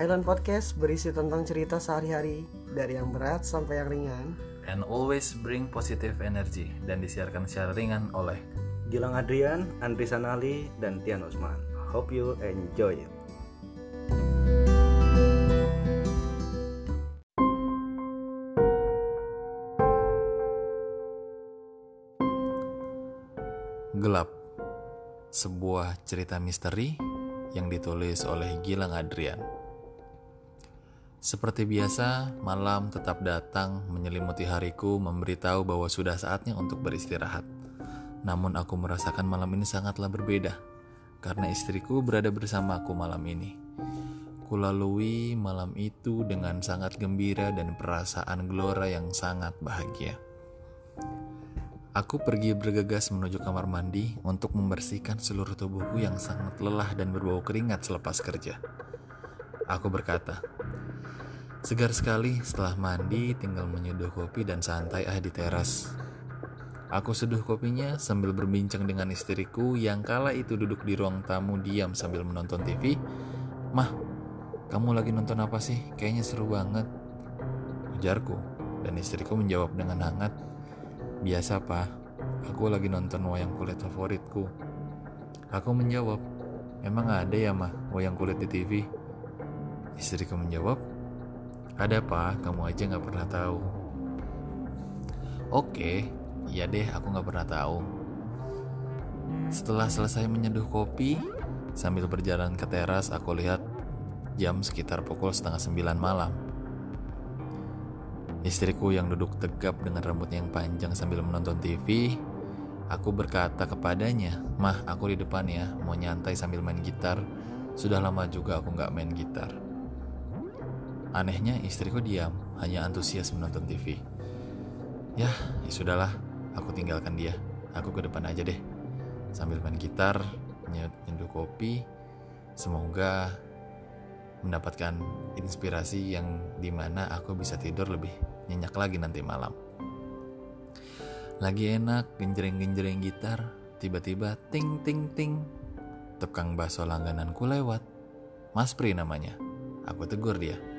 Island Podcast berisi tentang cerita sehari-hari dari yang berat sampai yang ringan. And always bring positive energy dan disiarkan secara ringan oleh Gilang Adrian, Andri Sanali, dan Tian Usman. Hope you enjoy it. Gelap Sebuah cerita misteri yang ditulis oleh Gilang Adrian Seperti biasa, malam tetap datang menyelimuti hariku memberitahu bahwa sudah saatnya untuk beristirahat. Namun aku merasakan malam ini sangatlah berbeda Karena istriku berada bersama aku malam ini. Kulalui malam itu dengan sangat gembira dan perasaan gelora yang sangat bahagia. Aku pergi bergegas menuju kamar mandi untuk membersihkan seluruh tubuhku yang sangat lelah dan berbau keringat selepas kerja. Aku berkata, segar sekali setelah mandi tinggal menyeduh kopi dan santai ah di teras. Aku seduh kopinya sambil berbincang dengan istriku yang kala itu duduk di ruang tamu diam sambil menonton TV. Mah, kamu lagi nonton apa sih? Kayaknya seru banget. Ujarku, dan istriku menjawab dengan hangat, Biasa pak, aku lagi nonton wayang kulit favoritku. Aku menjawab, emang ada ya mah wayang kulit di TV? Istriku menjawab, ada pak, kamu aja nggak pernah tahu. Oke, iya deh aku nggak pernah tahu. Setelah selesai menyeduh kopi, sambil berjalan ke teras aku lihat jam sekitar pukul setengah sembilan malam. Istriku yang duduk tegap dengan rambutnya yang panjang sambil menonton TV, aku berkata kepadanya, Mah, aku di depan ya, mau nyantai sambil main gitar. Sudah lama juga aku nggak main gitar. Anehnya istriku diam, hanya antusias menonton TV. Ya, ya sudahlah, aku tinggalkan dia. Aku ke depan aja deh. Sambil main gitar, nyeduh kopi. Semoga mendapatkan inspirasi yang di mana aku bisa tidur lebih nyenyak lagi nanti malam. Lagi enak genjreng-genjreng gitar, tiba-tiba ting ting ting. Tukang bakso langgananku lewat. Mas Pri namanya. Aku tegur dia.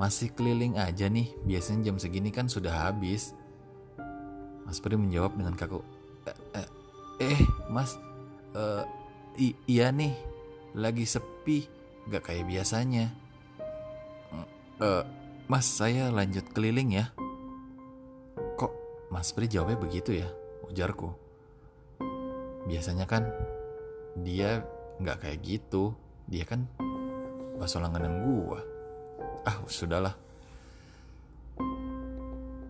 Masih keliling aja nih, biasanya jam segini kan sudah habis. Mas Pri menjawab dengan kaku. Eh, eh, eh mas, uh, iya nih, lagi sepi, gak kayak biasanya. Uh, Mas, saya lanjut keliling ya. Kok Mas Pri jawabnya begitu ya? Ujarku. Biasanya kan dia nggak kayak gitu. Dia kan bakso langganan gua. Ah, sudahlah.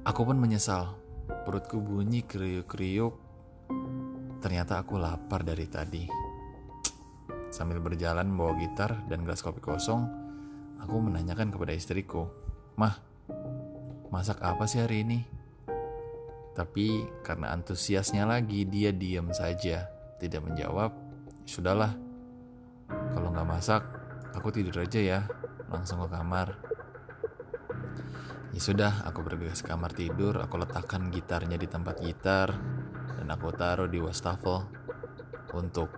Aku pun menyesal. Perutku bunyi kriuk-kriuk. Ternyata aku lapar dari tadi. Sambil berjalan membawa gitar dan gelas kopi kosong, aku menanyakan kepada istriku, Mah, masak apa sih hari ini? Tapi karena antusiasnya lagi, dia diam saja, tidak menjawab. Sudahlah, kalau nggak masak, aku tidur aja ya, langsung ke kamar. Ya sudah, aku bergegas ke kamar tidur, aku letakkan gitarnya di tempat gitar, dan aku taruh di wastafel untuk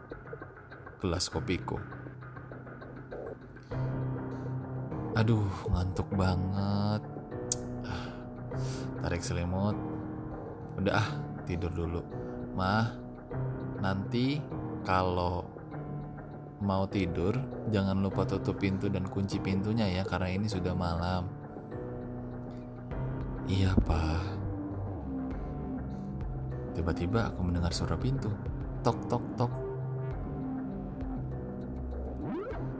gelas kopiku. Aduh, ngantuk banget. Tarik selimut. Udah ah, tidur dulu. Mah, nanti kalau mau tidur, jangan lupa tutup pintu dan kunci pintunya ya, karena ini sudah malam. Iya, Pak. Tiba-tiba aku mendengar suara pintu. Tok, tok, tok.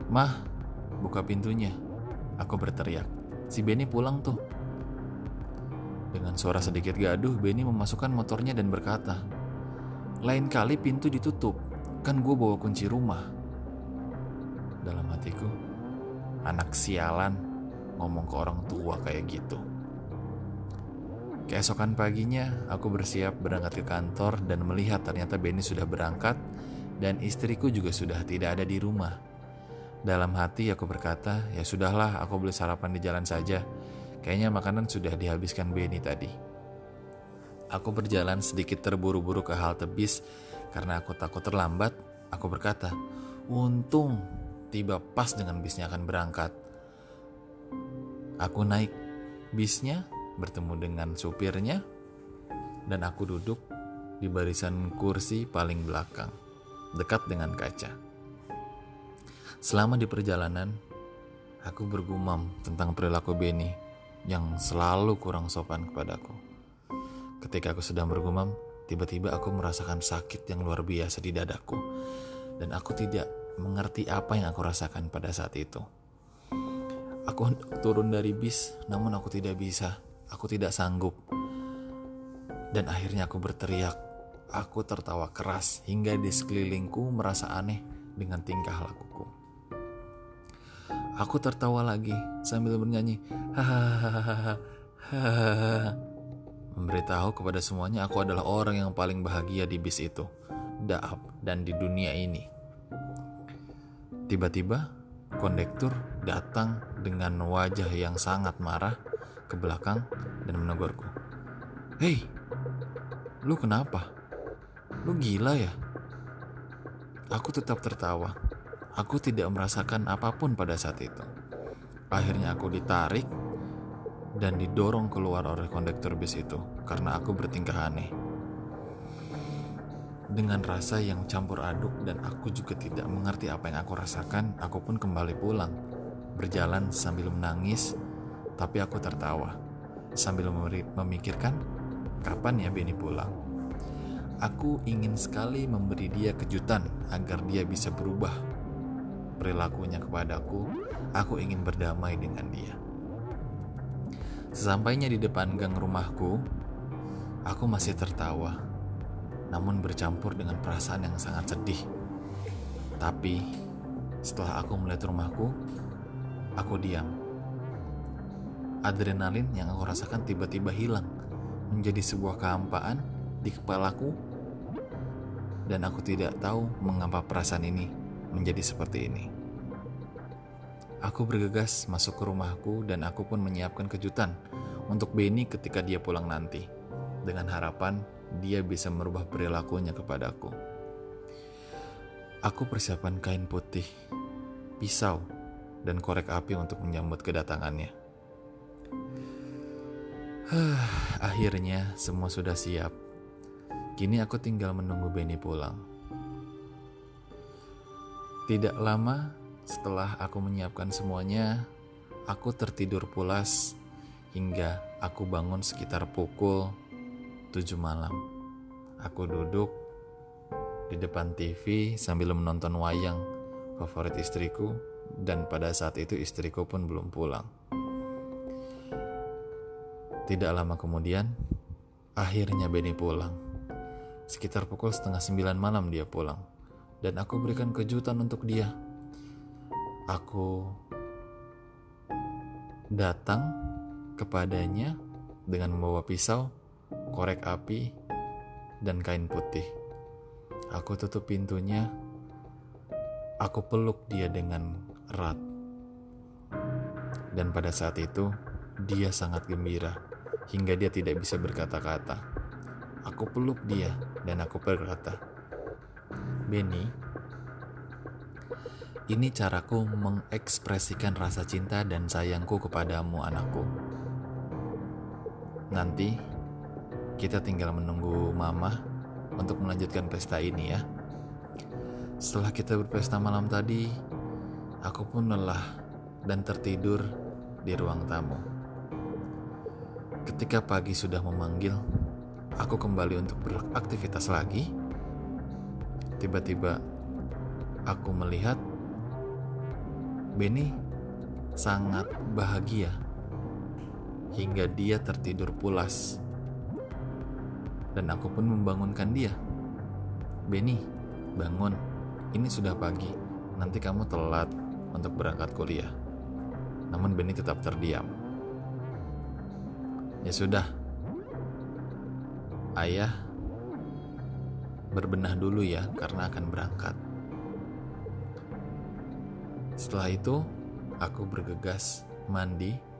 Mah, buka pintunya. Aku berteriak. Si Benny pulang tuh. Dengan suara sedikit gaduh, Benny memasukkan motornya dan berkata, Lain kali pintu ditutup, kan gue bawa kunci rumah. Dalam hatiku, anak sialan ngomong ke orang tua kayak gitu. Keesokan paginya, aku bersiap berangkat ke kantor dan melihat ternyata Benny sudah berangkat dan istriku juga sudah tidak ada di rumah. Dalam hati aku berkata, ya sudahlah aku beli sarapan di jalan saja. Kayaknya makanan sudah dihabiskan Benny tadi. Aku berjalan sedikit terburu-buru ke halte bis karena aku takut terlambat. Aku berkata, untung tiba pas dengan bisnya akan berangkat. Aku naik bisnya, bertemu dengan supirnya, dan aku duduk di barisan kursi paling belakang, dekat dengan kaca. Selama di perjalanan, aku bergumam tentang perilaku Benny yang selalu kurang sopan kepadaku. Ketika aku sedang bergumam, tiba-tiba aku merasakan sakit yang luar biasa di dadaku, dan aku tidak mengerti apa yang aku rasakan pada saat itu. Aku turun dari bis, namun aku tidak bisa. Aku tidak sanggup. Dan akhirnya aku berteriak. Aku tertawa keras hingga di sekelilingku merasa aneh dengan tingkah lakuku. Aku tertawa lagi sambil bernyanyi. Hahaha. Memberitahu kepada semuanya aku adalah orang yang paling bahagia di bis itu. Daap dan di dunia ini. Tiba-tiba Kondektur datang dengan wajah yang sangat marah ke belakang dan menegurku. Hei, lu kenapa? Lu gila ya? Aku tetap tertawa. Aku tidak merasakan apa pun pada saat itu. Akhirnya aku ditarik dan didorong keluar oleh kondektur bis itu karena aku bertingkah aneh dengan rasa yang campur aduk dan aku juga tidak mengerti apa yang aku rasakan, aku pun kembali pulang. Berjalan sambil menangis, tapi aku tertawa. Sambil memikirkan, kapan ya Benny pulang? Aku ingin sekali memberi dia kejutan agar dia bisa berubah. Perilakunya kepadaku, aku ingin berdamai dengan dia. Sesampainya di depan gang rumahku, aku masih tertawa namun bercampur dengan perasaan yang sangat sedih. Tapi setelah aku melihat rumahku, aku diam. Adrenalin yang aku rasakan tiba-tiba hilang menjadi sebuah kehampaan di kepalaku dan aku tidak tahu mengapa perasaan ini menjadi seperti ini. Aku bergegas masuk ke rumahku dan aku pun menyiapkan kejutan untuk Benny ketika dia pulang nanti dengan harapan dia bisa merubah perilakunya kepadaku. Aku persiapan kain putih, pisau, dan korek api untuk menyambut kedatangannya. Akhirnya semua sudah siap. Kini aku tinggal menunggu Benny pulang. Tidak lama setelah aku menyiapkan semuanya, aku tertidur pulas hingga aku bangun sekitar pukul 7 malam. Aku duduk di depan TV sambil menonton wayang favorit istriku dan pada saat itu istriku pun belum pulang. Tidak lama kemudian, akhirnya Benny pulang. Sekitar pukul setengah sembilan malam dia pulang. Dan aku berikan kejutan untuk dia. Aku datang kepadanya dengan membawa pisau korek api, dan kain putih. Aku tutup pintunya. Aku peluk dia dengan erat. Dan pada saat itu, dia sangat gembira hingga dia tidak bisa berkata-kata. Aku peluk dia dan aku berkata, "Benny, ini caraku mengekspresikan rasa cinta dan sayangku kepadamu, anakku. Nanti kita tinggal menunggu mama untuk melanjutkan pesta ini ya. Setelah kita berpesta malam tadi, aku pun lelah dan tertidur di ruang tamu. Ketika pagi sudah memanggil, aku kembali untuk beraktivitas lagi. Tiba-tiba aku melihat Benny sangat bahagia hingga dia tertidur pulas dan aku pun membangunkan dia. Benny, bangun. Ini sudah pagi. Nanti kamu telat untuk berangkat kuliah. Namun Benny tetap terdiam. Ya sudah. Ayah berbenah dulu ya karena akan berangkat. Setelah itu, aku bergegas mandi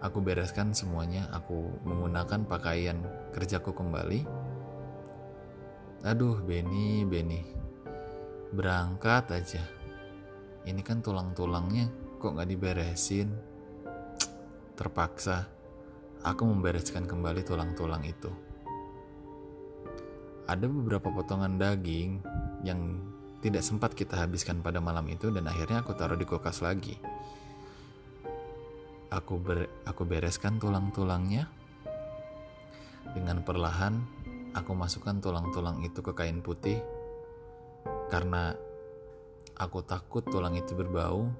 aku bereskan semuanya, aku menggunakan pakaian kerjaku kembali. Aduh, Benny, Benny, berangkat aja. Ini kan tulang-tulangnya kok nggak diberesin. terpaksa aku membereskan kembali tulang-tulang itu. Ada beberapa potongan daging yang tidak sempat kita habiskan pada malam itu dan akhirnya aku taruh di kulkas lagi. Aku ber, aku bereskan tulang-tulangnya. Dengan perlahan aku masukkan tulang-tulang itu ke kain putih karena aku takut tulang itu berbau.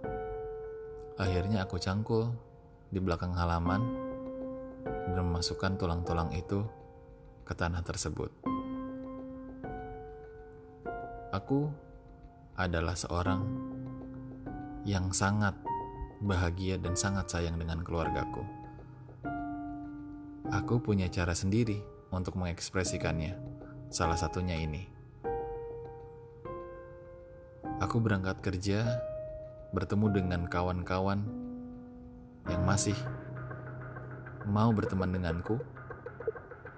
Akhirnya aku cangkul di belakang halaman dan memasukkan tulang-tulang itu ke tanah tersebut. Aku adalah seorang yang sangat bahagia dan sangat sayang dengan keluargaku. Aku punya cara sendiri untuk mengekspresikannya. Salah satunya ini. Aku berangkat kerja, bertemu dengan kawan-kawan yang masih mau berteman denganku,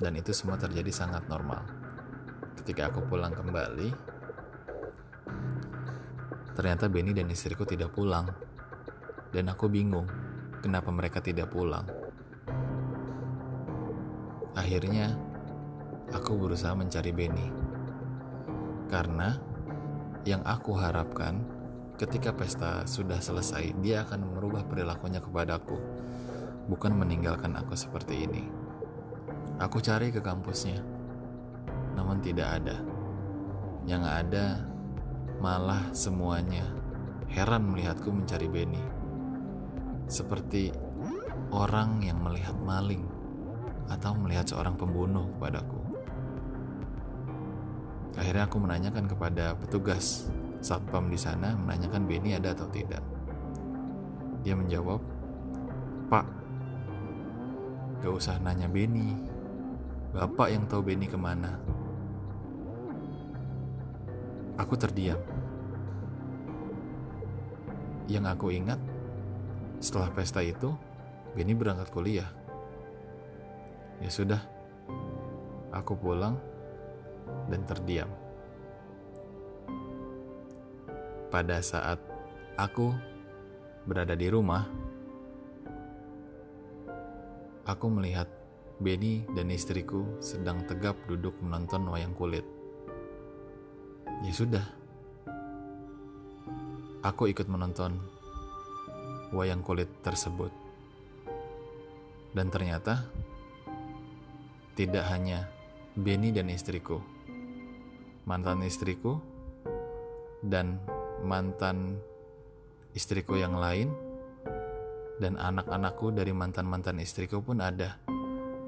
dan itu semua terjadi sangat normal. Ketika aku pulang kembali, Ternyata Benny dan istriku tidak pulang. Dan aku bingung kenapa mereka tidak pulang. Akhirnya, aku berusaha mencari Benny. Karena yang aku harapkan ketika pesta sudah selesai, dia akan merubah perilakunya kepadaku, bukan meninggalkan aku seperti ini. Aku cari ke kampusnya, namun tidak ada. Yang ada Malah semuanya heran melihatku mencari Benny. Seperti orang yang melihat maling atau melihat seorang pembunuh padaku. Akhirnya aku menanyakan kepada petugas satpam di sana menanyakan Benny ada atau tidak. Dia menjawab, Pak, gak usah nanya Benny. Bapak yang tahu Benny ke mana. Aku terdiam. Yang aku ingat, setelah pesta itu, Benny berangkat kuliah. Ya sudah, aku pulang dan terdiam. Pada saat aku berada di rumah, aku melihat Benny dan istriku sedang tegap duduk menonton wayang kulit. Ya sudah. Aku ikut menonton wayang kulit tersebut. Dan ternyata tidak hanya Benny dan istriku, mantan istriku, dan mantan istriku yang lain, dan anak-anakku dari mantan-mantan istriku pun ada.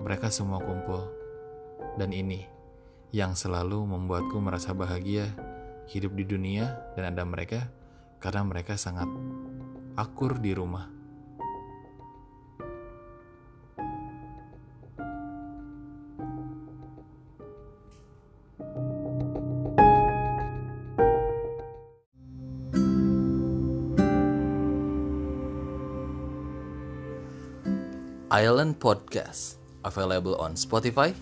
Mereka semua kumpul, dan ini yang selalu membuatku merasa bahagia hidup di dunia dan ada mereka karena mereka sangat akur di rumah. Island Podcast available on Spotify,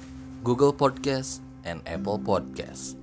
Google Podcast, and Apple Podcasts.